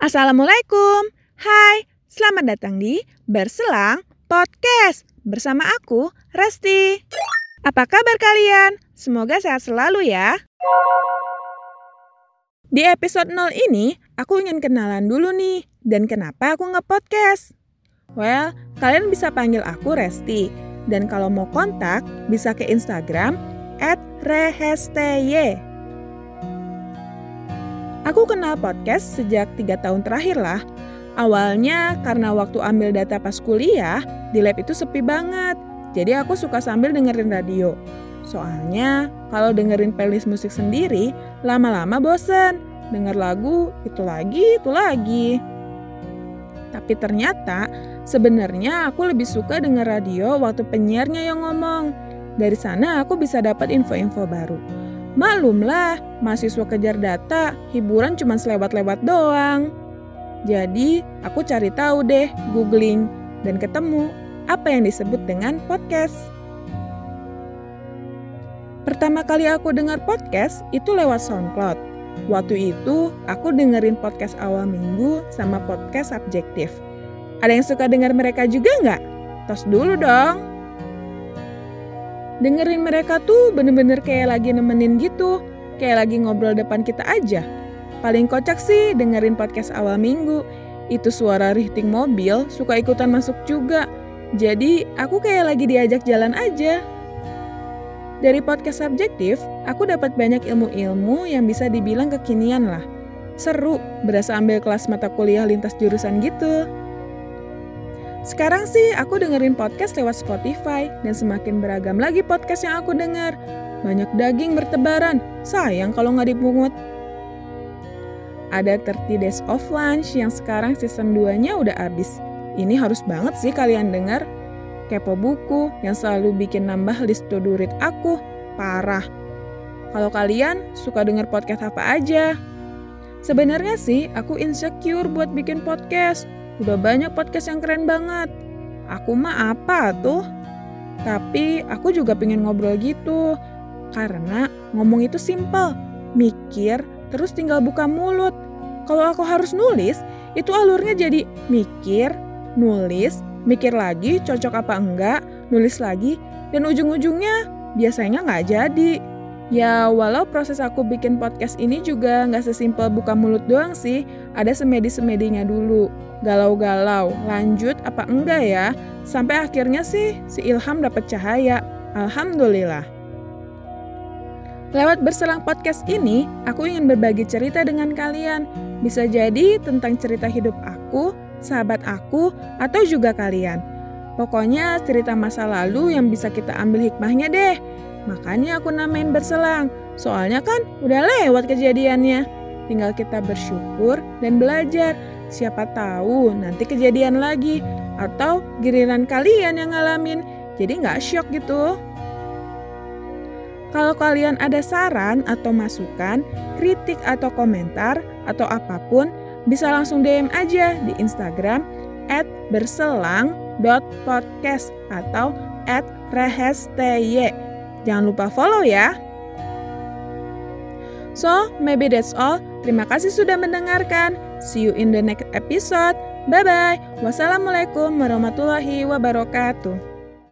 Assalamualaikum. Hai, selamat datang di Berselang Podcast bersama aku, Resti. Apa kabar kalian? Semoga sehat selalu ya. Di episode 0 ini, aku ingin kenalan dulu nih. Dan kenapa aku nge-podcast? Well, kalian bisa panggil aku Resti. Dan kalau mau kontak, bisa ke Instagram rehesteye. Aku kenal podcast sejak tiga tahun terakhir lah. Awalnya karena waktu ambil data pas kuliah, di lab itu sepi banget. Jadi aku suka sambil dengerin radio. Soalnya kalau dengerin playlist musik sendiri, lama-lama bosen. Denger lagu, itu lagi, itu lagi. Tapi ternyata sebenarnya aku lebih suka denger radio waktu penyiarnya yang ngomong. Dari sana aku bisa dapat info-info baru. Maklumlah, mahasiswa kejar data, hiburan cuma selewat-lewat doang. Jadi, aku cari tahu deh, googling, dan ketemu apa yang disebut dengan podcast. Pertama kali aku dengar podcast itu lewat SoundCloud. Waktu itu, aku dengerin podcast awal minggu sama podcast subjektif. Ada yang suka dengar mereka juga nggak? Tos dulu dong dengerin mereka tuh bener-bener kayak lagi nemenin gitu, kayak lagi ngobrol depan kita aja. Paling kocak sih dengerin podcast awal minggu. Itu suara rihting mobil, suka ikutan masuk juga. Jadi aku kayak lagi diajak jalan aja. Dari podcast subjektif, aku dapat banyak ilmu-ilmu yang bisa dibilang kekinian lah. Seru, berasa ambil kelas mata kuliah lintas jurusan gitu. Sekarang sih aku dengerin podcast lewat Spotify dan semakin beragam lagi podcast yang aku dengar. Banyak daging bertebaran, sayang kalau nggak dipungut. Ada 30 Days of Lunch yang sekarang season 2-nya udah abis. Ini harus banget sih kalian denger. Kepo buku yang selalu bikin nambah list to do read aku. Parah. Kalau kalian suka denger podcast apa aja? Sebenarnya sih aku insecure buat bikin podcast Udah banyak podcast yang keren banget. Aku mah apa tuh? Tapi aku juga pengen ngobrol gitu. Karena ngomong itu simpel. Mikir, terus tinggal buka mulut. Kalau aku harus nulis, itu alurnya jadi mikir, nulis, mikir lagi cocok apa enggak, nulis lagi, dan ujung-ujungnya biasanya nggak jadi. Ya, walau proses aku bikin podcast ini juga nggak sesimpel buka mulut doang sih, ada semedi-semedinya dulu. Galau-galau, lanjut apa enggak ya? Sampai akhirnya sih si Ilham dapat cahaya. Alhamdulillah. Lewat berselang podcast ini, aku ingin berbagi cerita dengan kalian. Bisa jadi tentang cerita hidup aku, sahabat aku, atau juga kalian. Pokoknya cerita masa lalu yang bisa kita ambil hikmahnya deh. Makanya aku namain berselang. Soalnya kan udah lewat kejadiannya. Tinggal kita bersyukur dan belajar. Siapa tahu nanti kejadian lagi. Atau giliran kalian yang ngalamin. Jadi nggak shock gitu. Kalau kalian ada saran atau masukan, kritik atau komentar, atau apa pun, bisa langsung DM aja di Instagram at berselang.podcast atau at. Jangan lupa follow ya. So, maybe that's all. Terima kasih sudah mendengarkan. See you in the next episode. Bye-bye. Wassalamualaikum warahmatullahi wabarakatuh.